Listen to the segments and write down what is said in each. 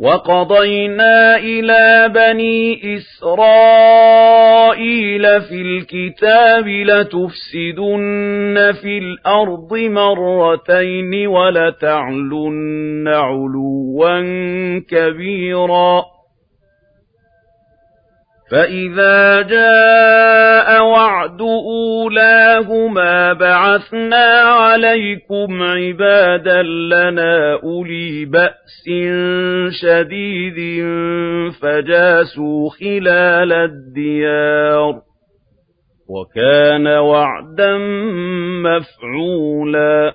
وَقَضَيْنَا إِلَىٰ بَنِي إِسْرَائِيلَ فِي الْكِتَابِ لَتُفْسِدُنَّ فِي الْأَرْضِ مَرَّتَيْنِ وَلَتَعْلُنَّ عُلُوًّا كَبِيرًا. فَإِذَا جَاءَ وَعْدُ أُولَاهُمَا بَعَثْنَا عَلَيْكُمْ عِبَادًا لَّنَا أُولِي بَأْسٍ شَدِيدٍ فَجَاسُوا خِلَالَ الدِّيَارِ وَكَانَ وَعْدًا مَّفْعُولًا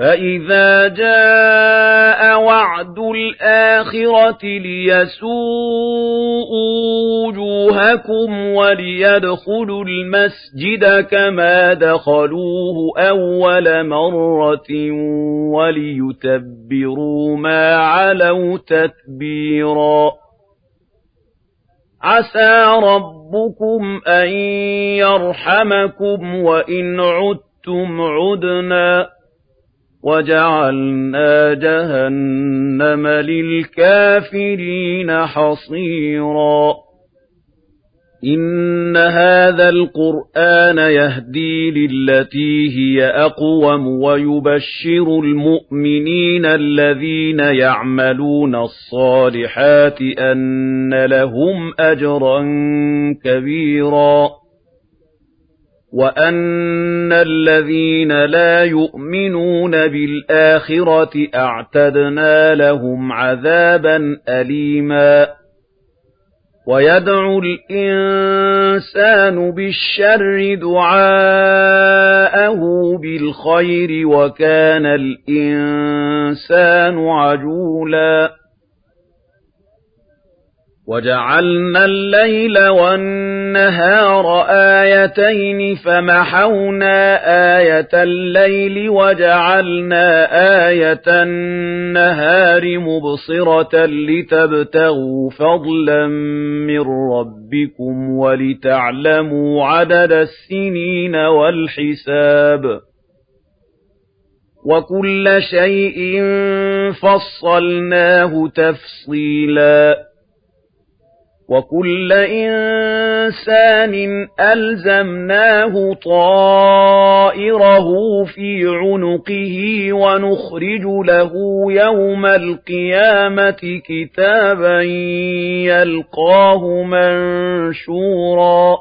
فَإِذَا جَاءَ وَعْدُ الْآخِرَةِ لِيَسُوءُوا وُجُوهَكُمْ وَلِيَدْخُلُوا الْمَسْجِدَ كَمَا دَخَلُوهُ أَوَّلَ مَرَّةٍ وَلِيُتَبِّرُوا مَا عَلَوْا تَتْبِيرًا عَسَى رَبُّكُمْ أَن يَرْحَمَكُمْ وَإِنْ عُدتُّمْ عُدْنَا وَجَعَلْنَا جَهَنَّمَ لِلْكَافِرِينَ حَصِيرًا. إِنَّ هَذَا الْقُرْآنَ يَهْدِي لِلَّتِي هِيَ أَقْوَمُ وَيُبَشِّرُ الْمُؤْمِنِينَ الَّذِينَ يَعْمَلُونَ الصَّالِحَاتِ أَنَّ لَهُمْ أَجْرًا كَبِيرًا. وَأَنَّ الَّذِينَ لَا يُؤْمِنُونَ بِالْآخِرَةِ أَعْتَدْنَا لَهُمْ عَذَابًا أَلِيمًا وَيَدْعُ الْإِنسَانُ بِالشَّرِّ دُعَاءَهُ بِالْخَيْرِ وَكَانَ الْإِنسَانُ عَجُولًا وَجَعَلْنَا اللَّيْلَ وَالنَّهَارَ آيَتَيْنِ فَمَحَوْنَا آيَةَ اللَّيْلِ وَجَعَلْنَا آيَةَ النَّهَارِ مُبْصِرَةً لِتَبْتَغُوا فَضْلًا مِّن رَّبِّكُمْ وَلِتَعْلَمُوا عَدَدَ السِّنِينَ وَالْحِسَابَ وَكُلَّ شَيْءٍ فَصَّلْنَاهُ تَفْصِيلًا وَكُلَّ إِنسَانٍ أَلْزَمْنَاهُ طَائِرَهُ فِي عُنُقِهِ وَنُخْرِجُ لَهُ يَوْمَ الْقِيَامَةِ كِتَابًا يَلْقَاهُ مَنشُورًا.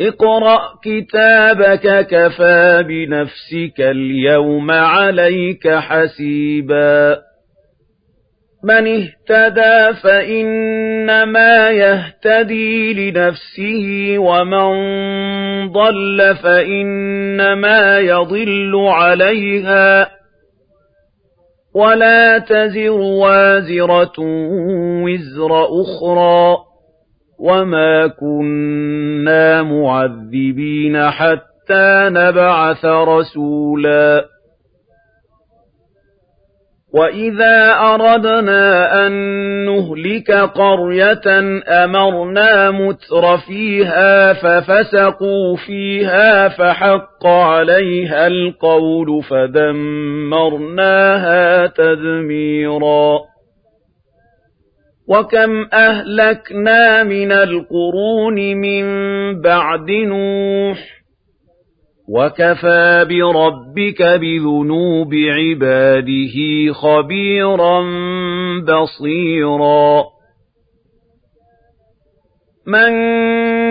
اقْرَأْ كِتَابَكَ كَفَىٰ بِنَفْسِكَ الْيَوْمَ عَلَيْكَ حَسِيبًا. مَنِ اهْتَدَىٰ فَإِنَّمَا يَهْتَدِي لِنَفْسِهِ وَمَن ضَلَّ فَإِنَّمَا يَضِلُّ عَلَيْهَا ۚ. وَلَا تَزِرُ وَازِرَةٌ وِزْرَ أُخْرَىٰ ۗ. وَمَا كُنَّا مُعَذِّبِينَ حَتَّىٰ نَبْعَثَ رَسُولًا. وَإِذَا أَرَدْنَا أَن نُّهْلِكَ قَرْيَةً أَمَرْنَا مُتْرَ فِيهَا فَفَسَقُوا فِيهَا فَحَقَّ عَلَيْهَا الْقَوْلُ فَدَمَّرْنَاهَا تَدْمِيرًا وَكَمْ أَهْلَكْنَا مِنَ الْقُرُونِ مِن بَعْدِ نُوحٍ وَكَفَىٰ بِرَبِّكَ بِذُنُوبِ عِبَادِهِ خَبِيرًا بَصِيرًا مَنْ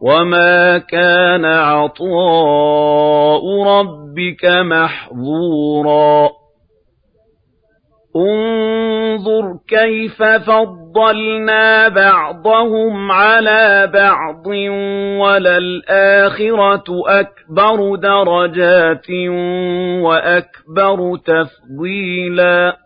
وَمَا كَانَ عَطَاءُ رَبِّكَ مَحْظُورًا انظُرْ كَيْفَ فَضَّلْنَا بَعْضَهُمْ عَلَىٰ بَعْضٍ وَلَلْآخِرَةُ أَكْبَرُ دَرَجَاتٍ وَأَكْبَرُ تَفْضِيلًا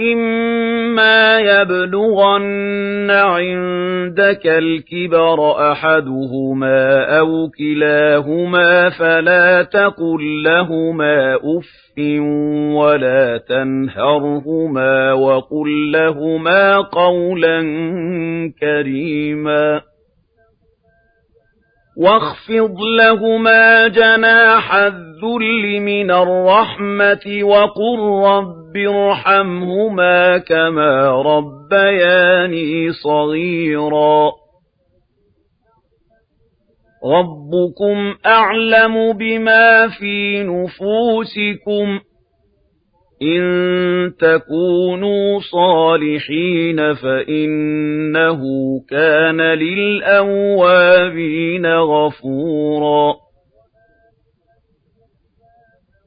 إِمَّا يَبْلُغَنَّ عِندَكَ الْكِبَرَ أَحَدُهُمَا أَوْ كِلَاهُمَا فَلَا تَقُل لَّهُمَا أُفٍّ وَلَا تَنْهَرْهُمَا وَقُل لَّهُمَا قَوْلًا كَرِيمًا وَاخْفِضْ لَهُمَا جَنَاحَ الذُّلِّ مِنَ الرَّحْمَةِ وَقُل رَّبِّ ارْحَمْهُمَا كَمَا رَبَّيَانِي صَغِيرًا. رَّبُّكُمْ أَعْلَمُ بِمَا فِي نُفُوسِكُمْ. إِن تَكُونُوا صَالِحِينَ فَإِنَّهُ كَانَ لِلْأَوَّابِينَ غَفُورًا.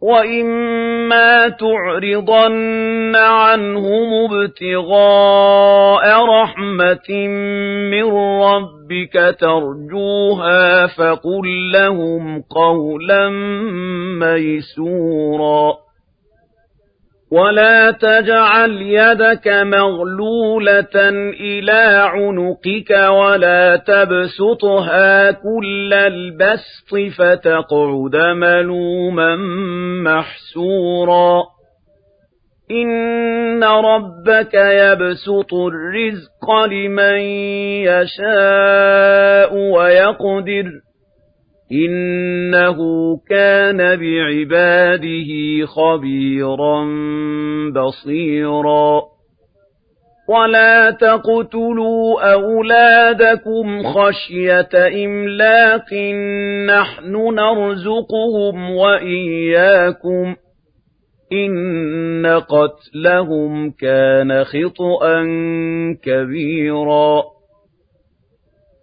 وَإِمَّا تُعْرِضَنَّ عَنْهُمُ ابْتِغَاءَ رَحْمَةٍ مِّن رَّبِّكَ تَرْجُوهَا فَقُل لَّهُمْ قَوْلًا مَّيْسُورًا وَلَا تَجْعَلْ يَدَكَ مَغْلُولَةً إِلَىٰ عُنُقِكَ وَلَا تَبْسُطْهَا كُلَّ الْبَسْطِ فَتَقْعُدَ مَلُومًا مَّحْسُورًا إِنَّ رَبَّكَ يَبْسُطُ الرِّزْقَ لِمَن يَشَاءُ وَيَقْدِرُ إِنَّهُ كَانَ بِعِبَادِهِ خَبِيرًا بَصِيرًا. وَلَا تَقْتُلُوا أَوْلَادَكُمْ خَشْيَةَ إِمْلَاقٍ نَّحْنُ نَرْزُقُهُمْ وَإِيَّاكُمْ ۚ إِنَّ قَتْلَهُمْ كَانَ خِطْئًا كَبِيرًا.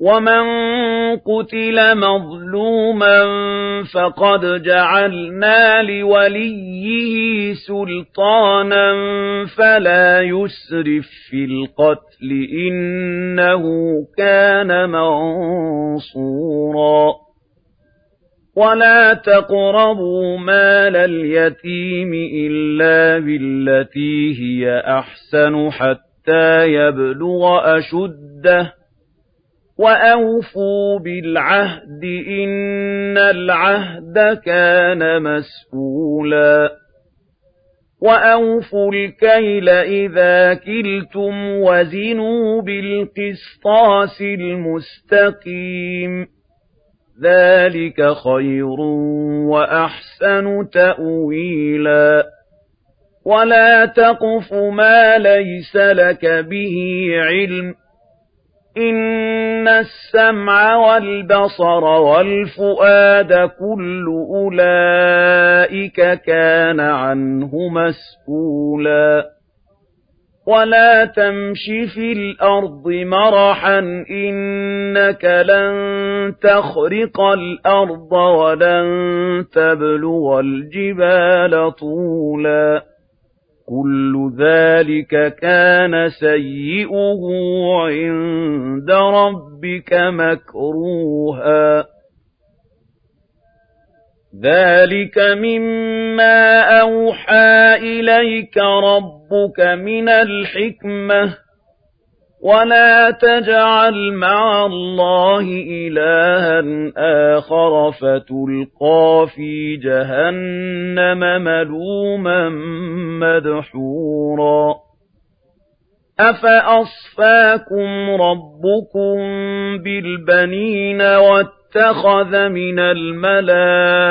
ومن قتل مظلوما فقد جعلنا لوليه سلطانا فلا يسرف في القتل إنه كان منصورا ولا تقربوا مال اليتيم إلا بالتي هي أحسن حتى يبلغ أشده وَأَوْفُوا بِالْعَهْدِ ۖ إِنَّ الْعَهْدَ كَانَ مَسْئُولًا وَأَوْفُوا الْكَيْلَ إِذَا كِلْتُمْ وَزِنُوا بِالْقِسْطَاسِ الْمُسْتَقِيمِ ذَلِكَ خَيْرٌ وَأَحْسَنُ تَأْوِيلًا وَلَا تَقْفُ مَا لَيْسَ لَكَ بِهِ عِلْمٌ إِنَّ السَّمْعَ وَالْبَصَرَ وَالْفُؤَادَ كُلُّ أُولَئِكَ كَانَ عَنْهُ مَسْئُولًا وَلَا تَمْشِ فِي الْأَرْضِ مَرَحًا ۖ إِنَّكَ لَن تَخْرِقَ الْأَرْضَ وَلَن تَبْلُغَ الْجِبَالَ طُولًا كُلُّ ذَلِكَ كَانَ سَيِّئُهُ عِندَ رَبِّكَ مَكْرُوهًا ذَلِكَ مِمَّا أَوْحَىٰ إِلَيْكَ رَبُّكَ مِنَ الْحِكْمَةِ وَلَا تَجْعَلْ مَعَ اللَّهِ إِلَٰهًا آخَرَ فَتُلْقَىٰ فِي جَهَنَّمَ مَلُومًا مَّدْحُورًا أَفَأَصْفَاكُمْ رَبُّكُم بِالْبَنِينَ وَاتَّخَذَ مِنَ الْمَلَائِكَةِ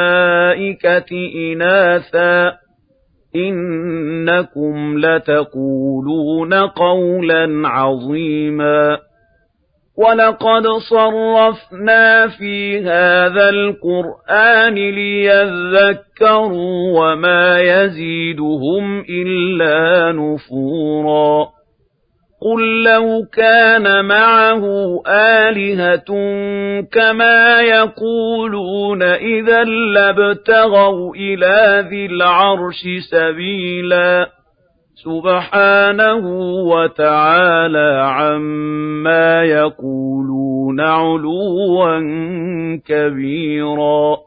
إِنَاثًا إِنَّكُمْ لَتَقُولُونَ قَوْلًا عَظِيمًا وَلَقَدْ صَرَّفْنَا فِي هَذَا الْقُرْآنِ لِيَذَّكَّرُوا وَمَا يَزِيدُهُمْ إِلَّا نُفُورًا قُل لَّوْ كَانَ مَعَهُ آلِهَةٌ كَمَا يَقُولُونَ إِذًا لَّابْتَغَوْا إِلَىٰ ذِي الْعَرْشِ سَبِيلًا سُبْحَانَهُ وَتَعَالَىٰ عَمَّا يَقُولُونَ عُلُوًّا كَبِيرًا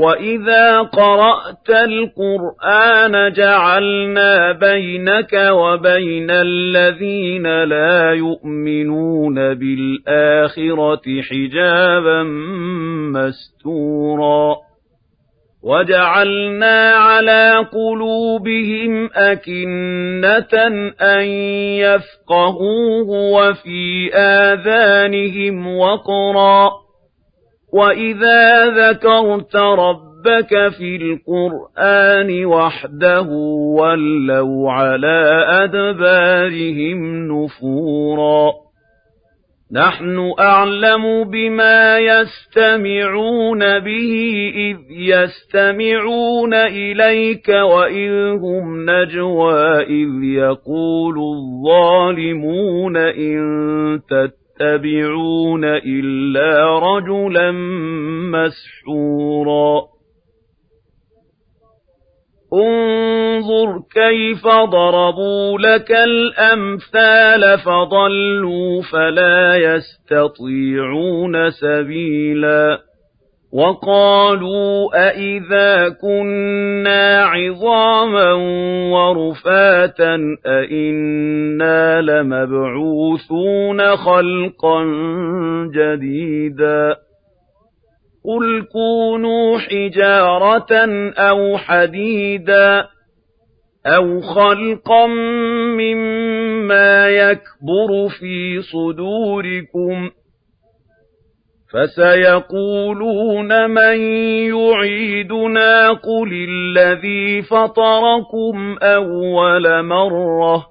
وَإِذَا قَرَأْتَ الْقُرْآنَ جَعَلْنَا بَيْنَكَ وَبَيْنَ الَّذِينَ لَا يُؤْمِنُونَ بِالْآخِرَةِ حِجَابًا مَّسْتُورًا وَجَعَلْنَا عَلَىٰ قُلُوبِهِمْ أَكِنَّةً أَن يَفْقَهُوهُ وَفِي آذَانِهِمْ وَقْرًا وَإِذَا ذَكَرْتَ رَبَّكَ فِي الْقُرْآنِ وَحْدَهُ وَلَّوْا عَلَىٰ أَدْبَارِهِمْ نُفُورًا نَحْنُ أَعْلَمُ بِمَا يَسْتَمِعُونَ بِهِ إِذْ يَسْتَمِعُونَ إِلَيْكَ وَإِذْ هُمْ نَجْوَىٰ إِذْ يَقُولُ الظَّالِمُونَ إِن تَتَّبِعُونَ يَتَّبِعُونَ إِلَّا رَجُلًا مَّسْحُورًا. انظُرْ كَيْفَ ضَرَبُوا لَكَ الْأَمْثَالَ فَضَلُّوا فَلَا يَسْتَطِيعُونَ سَبِيلًا. وَقَالُوا أَإِذَا كُنَّا عِظَامًا وَرُفَاتًا أَإِنَّا لَمَبْعُوثُونَ خَلْقًا جَدِيدًا قُلْ كُونُوا حِجَارَةً أَوْ حَدِيدًا أَوْ خَلْقًا مِّمَّا يَكْبُرُ فِي صُدُورِكُمْ فَسَيَقُولُونَ مَن يُعِيدُنَا قُلِ الَّذِي فَطَرَكُمْ أَوَّلَ مَرَّةٍ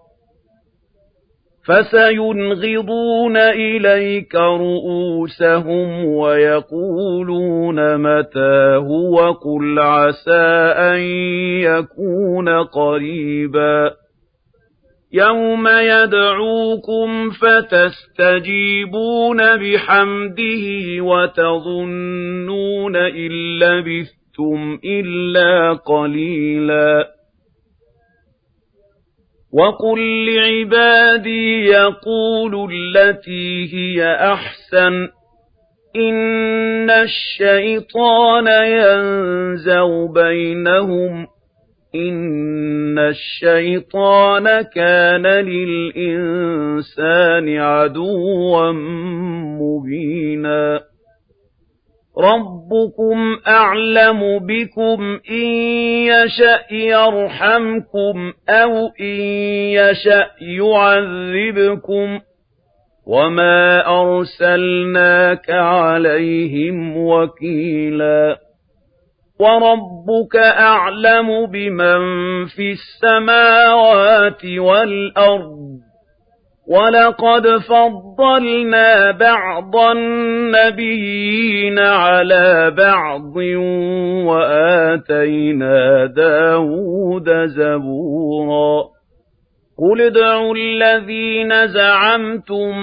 فَسَيُنْغِضُونَ إِلَيْكَ رُءُوسَهُمْ وَيَقُولُونَ مَتَىٰ هُوَ قُلْ عَسَىٰ أَن يَكُونَ قَرِيبًا يَوْمَ يَدْعُوكُمْ فَتَسْتَجِيبُونَ بِحَمْدِهِ وَتَظُنُّونَ إِن لَّبِثْتُمْ إِلَّا قَلِيلًا وَقُل لِّعِبَادِي يَقُولُوا الَّتِي هِيَ أَحْسَنُ إِنَّ الشَّيْطَانَ يَنزَغُ بَيْنَهُمْ إِنَّ الشَّيْطَانَ كَانَ لِلْإِنسَانِ عَدُوًّا مُّبِينًا رَبُّكُمْ أَعْلَمُ بِكُمْ إِن يَشَأْ يَرْحَمْكُمْ أَوْ إِن يَشَأْ يُعَذِّبْكُمْ وَمَا أَرْسَلْنَاكَ عَلَيْهِمْ وَكِيلًا وَرَبُّكَ أَعْلَمُ بِمَن فِي السَّمَاوَاتِ وَالْأَرْضِ وَلَقَدْ فَضَّلْنَا بَعْضَ النَّبِيِّينَ عَلَىٰ بَعْضٍ وَآتَيْنَا دَاوُودَ زَبُورًا قُلِ ادْعُوا الَّذِينَ زَعَمْتُم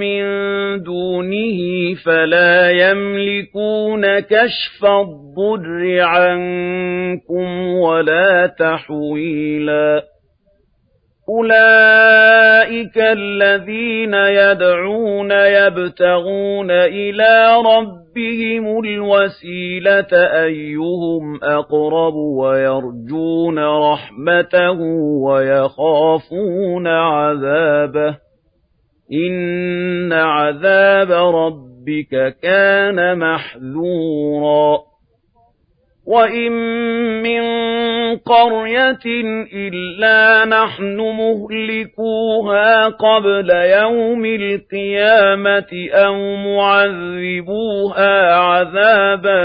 مِّن دُونِهِ فَلَا يَمْلِكُونَ كَشْفَ الضُّرِّ عَنكُمْ وَلَا تَحْوِيلًا أُولَٰئِكَ الَّذِينَ يَدْعُونَ يَبْتَغُونَ إِلَىٰ رَبِّهِمُ الْوَسِيلَةَ أَيُّهُمْ أَقْرَبُ وَيَرْجُونَ رَحْمَتَهُ وَيَخَافُونَ عَذَابَهُ إِنَّ عَذَابَ رَبِّكَ كَانَ مَحْذُورًا وَإِن مِّن قَرْيَةٍ إِلَّا نَحْنُ مُهْلِكُوهَا قَبْلَ يَوْمِ الْقِيَامَةِ أَوْ مُعَذِّبُوهَا عَذَابًا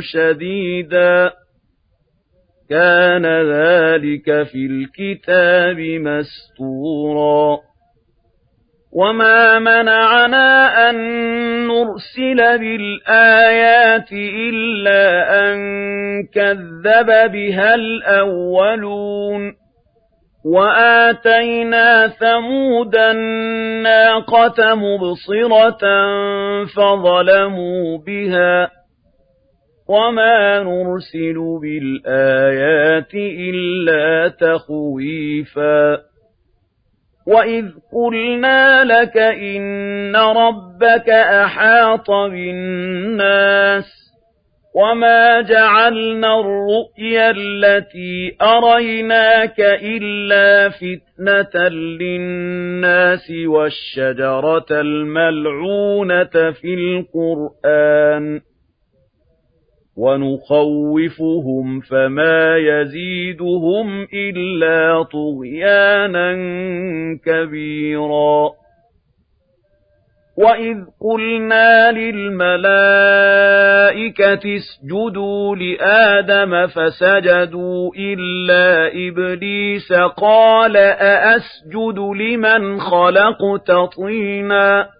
شَدِيدًا كَانَ ذَلِكَ فِي الْكِتَابِ مَسْطُورًا وَمَا مَنَعَنَا أَن نُّرْسِلَ بِالْآيَاتِ إِلَّا أَن كَذَّبَ بِهَا الْأَوَّلُونَ وَآتَيْنَا ثَمُودَ النَّاقَةَ مُبْصِرَةً فَظَلَمُوا بِهَا وَمَا نُرْسِلُ بِالْآيَاتِ إِلَّا تَخْوِيفًا وَإِذْ قُلْنَا لَكَ إِنَّ رَبَّكَ أَحَاطَ بِالنَّاسِ وَمَا جَعَلْنَا الرُّؤْيَا الَّتِي أَرَيْنَاكَ إِلَّا فِتْنَةً لِلنَّاسِ وَالشَّجَرَةَ الْمَلْعُونَةَ فِي الْقُرْآنِ وَنُخَوِّفُهُمْ فَمَا يَزِيدُهُمْ إِلَّا طُغْيَانًا كَبِيرًا. وَإِذْ قُلْنَا لِلْمَلَائِكَةِ اسْجُدُوا لِآدَمَ فَسَجَدُوا إِلَّا إِبْلِيسَ قَالَ أَأَسْجُدُ لِمَنْ خَلَقْتَ طِينًا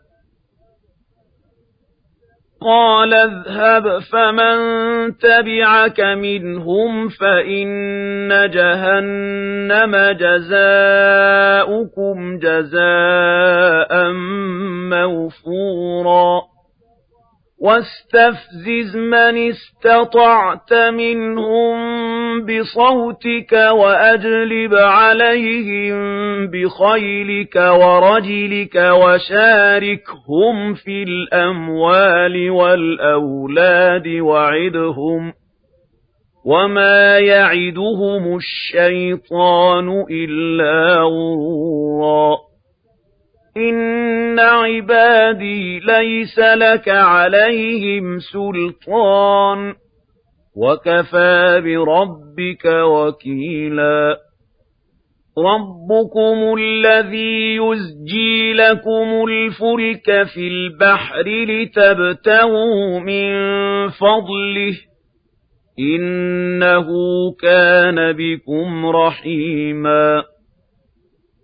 قَالَ اذْهَبْ فَمَن تَبِعَكَ مِنْهُمْ فَإِنَّ جَهَنَّمَ جَزَاؤُكُمْ جَزَاءً مَّوْفُورًا واستفزز من استطعت منهم بصوتك وأجلب عليهم بخيلك ورجلك وشاركهم في الأموال والأولاد وعدهم وما يعدهم الشيطان إلا غرورا إن عبادي ليس لك عليهم سلطان وكفى بربك وكيلا ربكم الذي يزجي لكم الفلك في البحر لتبتغوا من فضله إِنَّهُ كَانَ بِكُمْ رَحِيمًا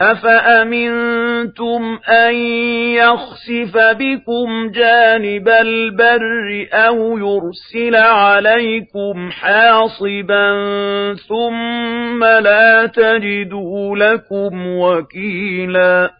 أَفَأَمِنْتُمْ أَنْ يَخْسِفَ بِكُمْ جَانِبَ الْبَرِّ أَوْ يُرْسِلَ عَلَيْكُمْ حَاصِبًا ثُمَّ لَا تَجِدُوا لَكُمْ وَكِيلًا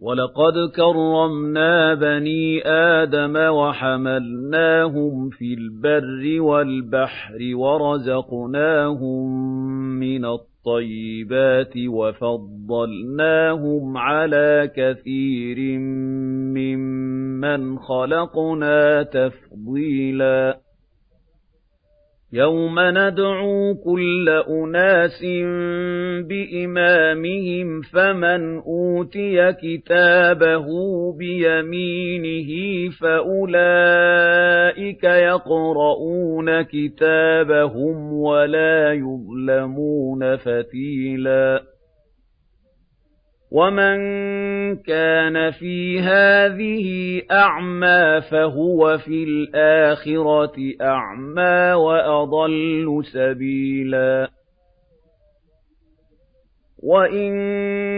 وَلَقَدْ كَرَّمْنَا بَنِي آدَمَ وَحَمَلْنَاهُمْ فِي الْبَرِّ وَالْبَحْرِ وَرَزَقْنَاهُم مِّنَ الطَّيِّبَاتِ وَفَضَّلْنَاهُمْ عَلَىٰ كَثِيرٍ مِّمَّنْ خَلَقْنَا تَفْضِيلًا يَوْمَ نَدْعُو كُلَّ أُنَاسٍ بِإِمَامِهِمْ فَمَنْ أُوتِيَ كِتَابَهُ بِيَمِينِهِ فَأُولَئِكَ يَقْرَؤُونَ كِتَابَهُمْ وَلَا يُظْلَمُونَ فَتِيلًا وَمَن كَانَ فِي هَٰذِهِ أَعْمَىٰ فَهُوَ فِي الْآخِرَةِ أَعْمَىٰ وَأَضَلُّ سَبِيلًا وَإِن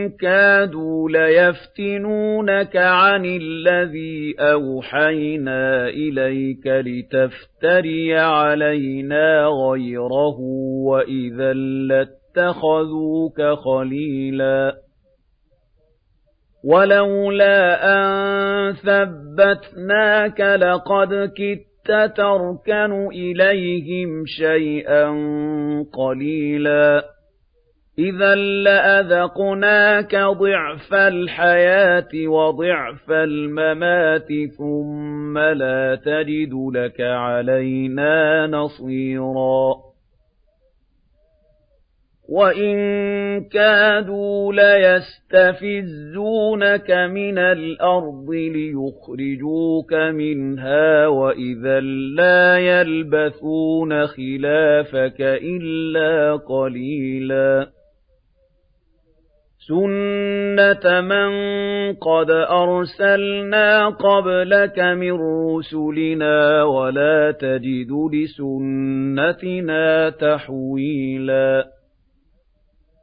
كَادُوا لَيَفْتِنُونَكَ عَنِ الَّذِي أَوْحَيْنَا إِلَيْكَ لِتَفْتَرِيَ عَلَيْنَا غَيْرَهُ وَإِذًا لَّاتَّخَذُوكَ خَلِيلًا وَلَوْلَا أَن ثَبَّتْنَاكَ لَقَدْ كِدتَّ تَرْكَنُ إِلَيْهِمْ شَيْئًا قَلِيلًا إِذًا لَّأَذَقْنَاكَ ضِعْفَ الْحَيَاةِ وَضِعْفَ الْمَمَاتِ ثُمَّ لَا تَجِدُ لَكَ عَلَيْنَا نَصِيرًا وَإِن كَادُوا لَيَسْتَفِزُّونَكَ مِنَ الْأَرْضِ لِيُخْرِجُوكَ مِنْهَا وَإِذًا لَّا يَلْبَثُونَ خِلَافَكَ إِلَّا قَلِيلًا سُنَّةَ مَن قَدْ أَرْسَلْنَا قَبْلَكَ مِن رُّسُلِنَا وَلَا تَجِدُ لِسُنَّتِنَا تَحْوِيلًا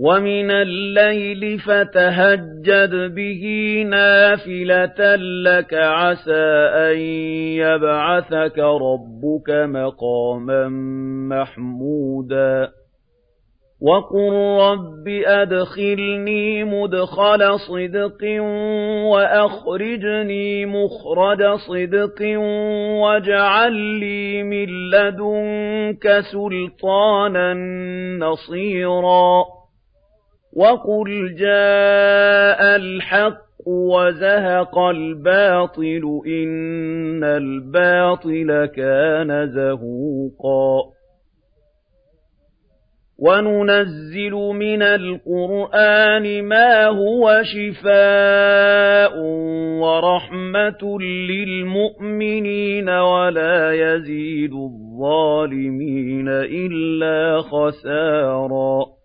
وَمِنَ اللَّيْلِ فَتَهَجَّدْ بِهِ نَافِلَةً لَّكَ عَسَىٰ أَن يَبْعَثَكَ رَبُّكَ مَقَامًا مَّحْمُودًا وَقُل رَّبِّ أَدْخِلْنِي مُدْخَلَ صِدْقٍ وَأَخْرِجْنِي مُخْرَجَ صِدْقٍ وَاجْعَل لِّي مِن لَّدُنكَ سُلْطَانًا نَّصِيرًا وَقُلْ جَاءَ الْحَقُّ وَزَهَقَ الْبَاطِلُ إِنَّ الْبَاطِلَ كَانَ زَهُوقًا وَنُنَزِّلُ مِنَ الْقُرْآنِ مَا هُوَ شِفَاءٌ وَرَحْمَةٌ لِّلْمُؤْمِنِينَ وَلَا يَزِيدُ الظَّالِمِينَ إِلَّا خَسَارًا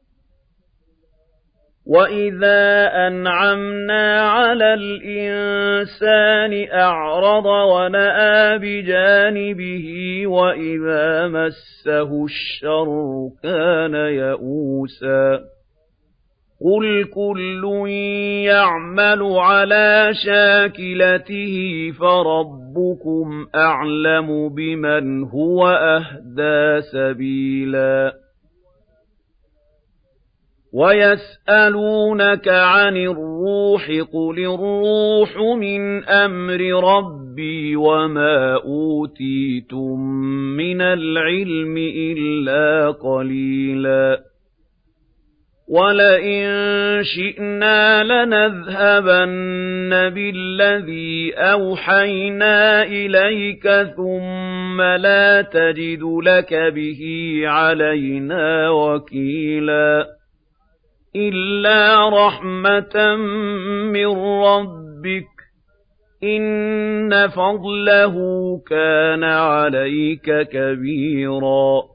وَإِذَا أَنْعَمْنَا عَلَى الْإِنسَانِ أَعْرَضَ وَنَأَىٰ بِجَانِبِهِ وَإِذَا مَسَّهُ الشَّرُّ كَانَ يَئُوسًا قُلْ كُلٌّ يَعْمَلُ عَلَىٰ شَاكِلَتِهِ فَرَبُّكُمْ أَعْلَمُ بِمَنْ هُوَ أَهْدَىٰ سَبِيلًا وَيَسْأَلُونَكَ عَنِ الرُّوحِ ۖ قُلِ الرُّوحُ مِنْ أَمْرِ رَبِّي وَمَا أُوتِيتُم مِّنَ الْعِلْمِ إِلَّا قَلِيلًا. وَلَئِن شِئْنَا لَنَذْهَبَنَّ بِالَّذِي أَوْحَيْنَا إِلَيْكَ ثُمَّ لَا تَجِدُ لَكَ بِهِ عَلَيْنَا وَكِيلًا. إِلَّا رَحْمَةً مِّن رَّبِّكَ ۚ إِنَّ فَضْلَهُ كَانَ عَلَيْكَ كَبِيرًا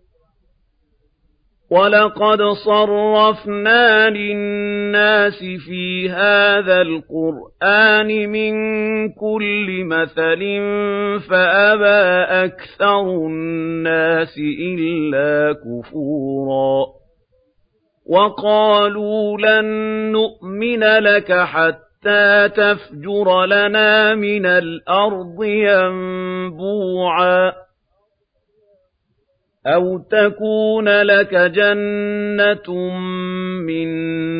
وَلَقَدْ صَرَّفْنَا لِلنَّاسِ فِي هَٰذَا الْقُرْآنِ مِن كُلِّ مَثَلٍ فَأَبَىٰ أَكْثَرُ النَّاسِ إِلَّا كُفُورًا وَقَالُوا لَن نُّؤْمِنَ لَكَ حَتَّىٰ تَفْجُرَ لَنَا مِنَ الْأَرْضِ يَنبُوعًا أَوْ تَكُونَ لَكَ جَنَّةٌ مِّن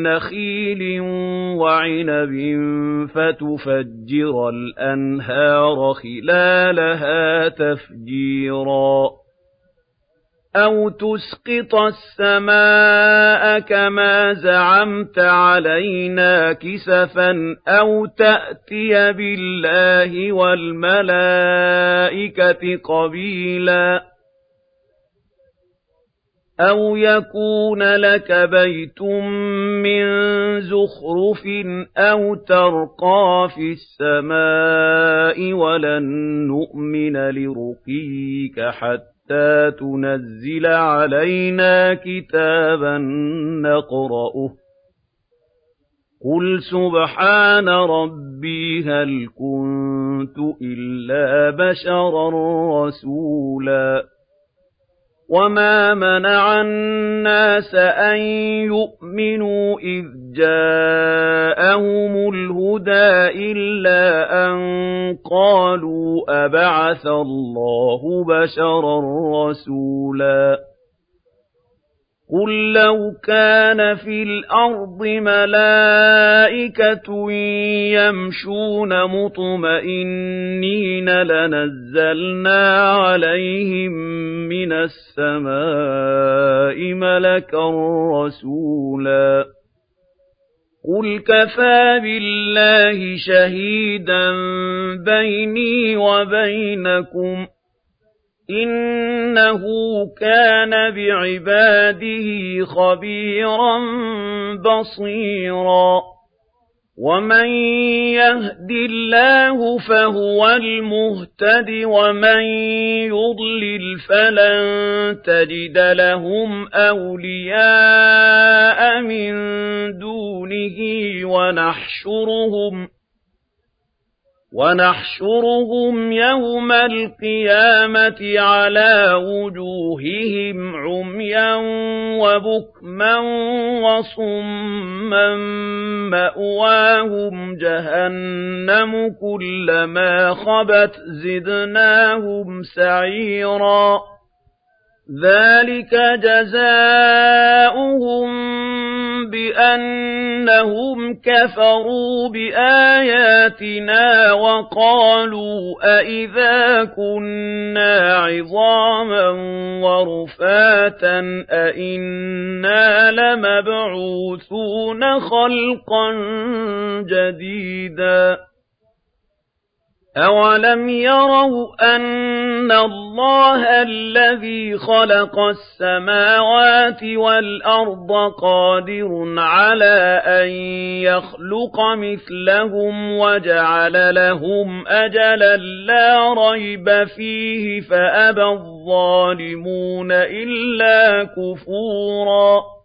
نَّخِيلٍ وَعِنَبٍ فَتُفَجِّرَ الْأَنْهَارَ خِلَالَهَا تَفْجِيرًا أَوْ تُسْقِطَ السَّمَاءَ كَمَا زَعَمْتَ عَلَيْنَا كِسَفًا أَوْ تَأْتِيَ بِاللَّهِ وَالْمَلَائِكَةِ قَبِيلًا أَوْ يَكُونَ لَكَ بَيْتٌ مِّن زُخْرُفٍ أَوْ تَرْقَىٰ فِي السَّمَاءِ وَلَن نُّؤْمِنَ لِرُقِيِّكَ حَتَّىٰ تُنَزِّلَ عَلَيْنَا كِتَابًا نَّقْرَؤُهُ ۗ قُلْ سُبْحَانَ رَبِّي هَلْ كُنتُ إِلَّا بَشَرًا رَّسُولًا وَمَا مَنَعَ النَّاسَ أَن يُؤْمِنُوا إِذْ جَاءَهُمُ الْهُدَىٰ إِلَّا أَن قَالُوا أَبَعَثَ اللَّهُ بَشَرًا رَّسُولًا قُل لَّوْ كَانَ فِي الْأَرْضِ مَلَائِكَةٌ يَمْشُونَ مُطْمَئِنِّينَ لَنَزَّلْنَا عَلَيْهِم مِّنَ السَّمَاءِ مَلَكًا رَّسُولًا قُلْ كَفَىٰ بِاللَّهِ شَهِيدًا بَيْنِي وَبَيْنَكُمْ ۚ إِنَّهُ كَانَ بِعِبَادِهِ خَبِيرًا بَصِيرًا وَمَن يَهْدِ اللَّهُ فَهُوَ الْمُهْتَدِ ۖ وَمَن يُضْلِلْ فَلَن تَجِدَ لَهُمْ أَوْلِيَاءَ مِن دُونِهِ ۖ وَنَحْشُرُهُمْ وَنَحْشُرُهُمْ يَوْمَ الْقِيَامَةِ عَلَىٰ وُجُوهِهِمْ عُمْيًا وَبُكْمًا وَصُمًّا مَّأْوَاهُمْ جَهَنَّمُ ۖ كُلَّمَا خَبَتْ زِدْنَاهُمْ سَعِيرًا ذَٰلِكَ جَزَاؤُهُم بِأَنَّهُمْ كَفَرُوا بِآيَاتِنَا وَقَالُوا أَإِذَا كُنَّا عِظَامًا وَرُفَاتًا أَإِنَّا لَمَبْعُوثُونَ خَلْقًا جَدِيدًا أَوَلَمْ يَرَوْا أَنَّ اللَّهَ الَّذِي خَلَقَ السَّمَاوَاتِ وَالْأَرْضَ قَادِرٌ عَلَىٰ أَن يَخْلُقَ مِثْلَهُمْ وَجَعَلَ لَهُمْ أَجَلًا لَّا رَيْبَ فِيهِ فَأَبَى الظَّالِمُونَ إِلَّا كُفُورًا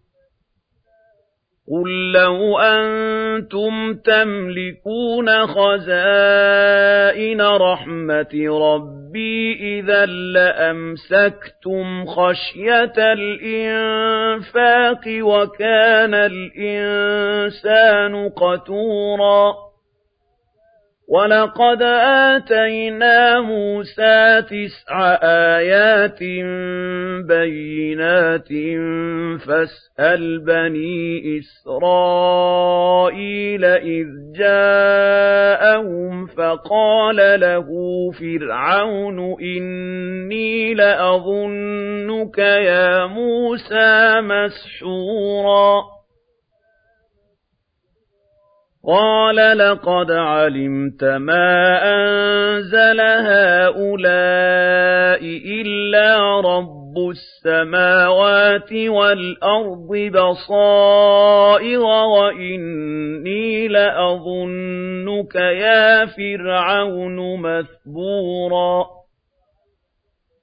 قُل لَّوْ أَنتُمْ تَمْلِكُونَ خَزَائِنَ رَحْمَةِ رَبِّي إِذًا لَّأَمْسَكْتُمْ خَشْيَةَ الْإِنفَاقِ ۚ وَكَانَ الْإِنسَانُ قَتُورًا وَلَقَدْ آتَيْنَا مُوسَىٰ تِسْعَ آيَاتٍ بَيِّنَاتٍ فَاسْأَلْ بَنِي إِسْرَائِيلَ إِذْ جَاءَهُمْ فَقَالَ لَهُ فِرْعَوْنُ إِنِّي لَأَظُنُّكَ يَا مُوسَىٰ مَسْحُورًا قَالَ لَقَدْ عَلِمْتَ مَا أَنزَلَ هَٰؤُلَاءِ إِلَّا رَبُّ السَّمَاوَاتِ وَالْأَرْضِ بَصَائِرَ وَإِنِّي لَأَظُنُّكَ يَا فِرْعَوْنُ مَثْبُورًا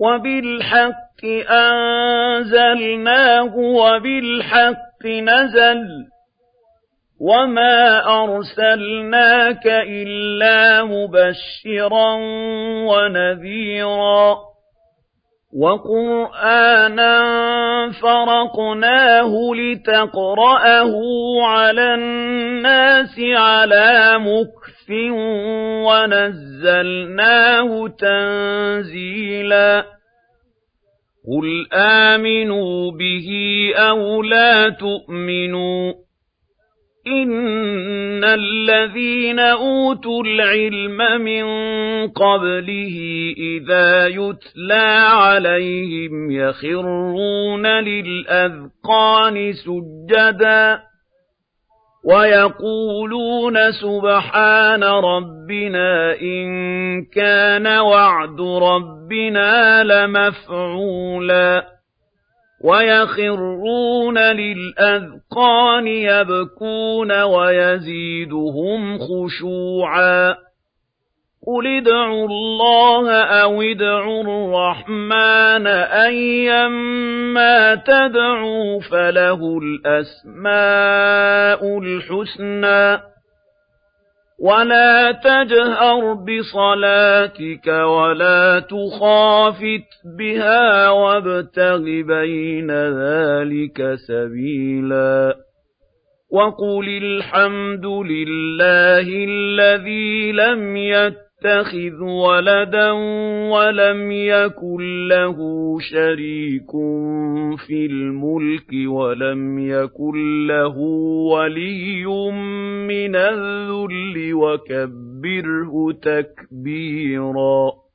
وَبِالْحَقِّ أَنزَلْنَاهُ وَبِالْحَقِّ نَزَلَ وَمَا أَرْسَلْنَاكَ إِلَّا مُبَشِّرًا وَنَذِيرًا وَقُرْآنًا فَرَقْنَاهُ لِتَقْرَأَهُ عَلَى النَّاسِ عَلَىٰ مُكْثٍ وَنَزَّلْنَاهُ تَنزِيلًا قُلْ آمِنُوا بِهِ أَوْ لَا تُؤْمِنُوا إِنَّ الَّذِينَ أُوتُوا الْعِلْمَ مِن قَبْلِهِ إِذَا يُتْلَىٰ عَلَيْهِمْ يَخِرُّونَ لِلْأَذْقَانِ سُجَّدًا وَيَقُولُونَ سُبْحَانَ رَبِّنَا إِن كَانَ وَعْدُ رَبِّنَا لَمَفْعُولًا وَيَخِرُّونَ لِلْأَذْقَانِ يَبْكُونَ وَيَزِيدُهُمْ خُشُوعًا قُلِ ادْعُوا اللَّهَ أَوِ ادْعُوا الرَّحْمَٰنَ أَيًّا مَّا تَدْعُوا فَلَهُ الْأَسْمَاءُ الْحُسْنَىٰ وَلَا تَجْهَرْ بِصَلَاتِكَ وَلَا تُخَافِتْ بِهَا وَابْتَغِ بَيْنَ ذَٰلِكَ سَبِيلًا وَقُلِ الْحَمْدُ لِلَّهِ الَّذِي لَمْ يَتَّخِذْ يَتَّخِذْ وَلَدًا وَلَمْ يَكُن لَّهُ شَرِيكٌ فِي الْمُلْكِ وَلَمْ يَكُن لَّهُ وَلِيٌّ مِّنَ الذُّلِّ وَكَبِّرْهُ تَكْبِيرًا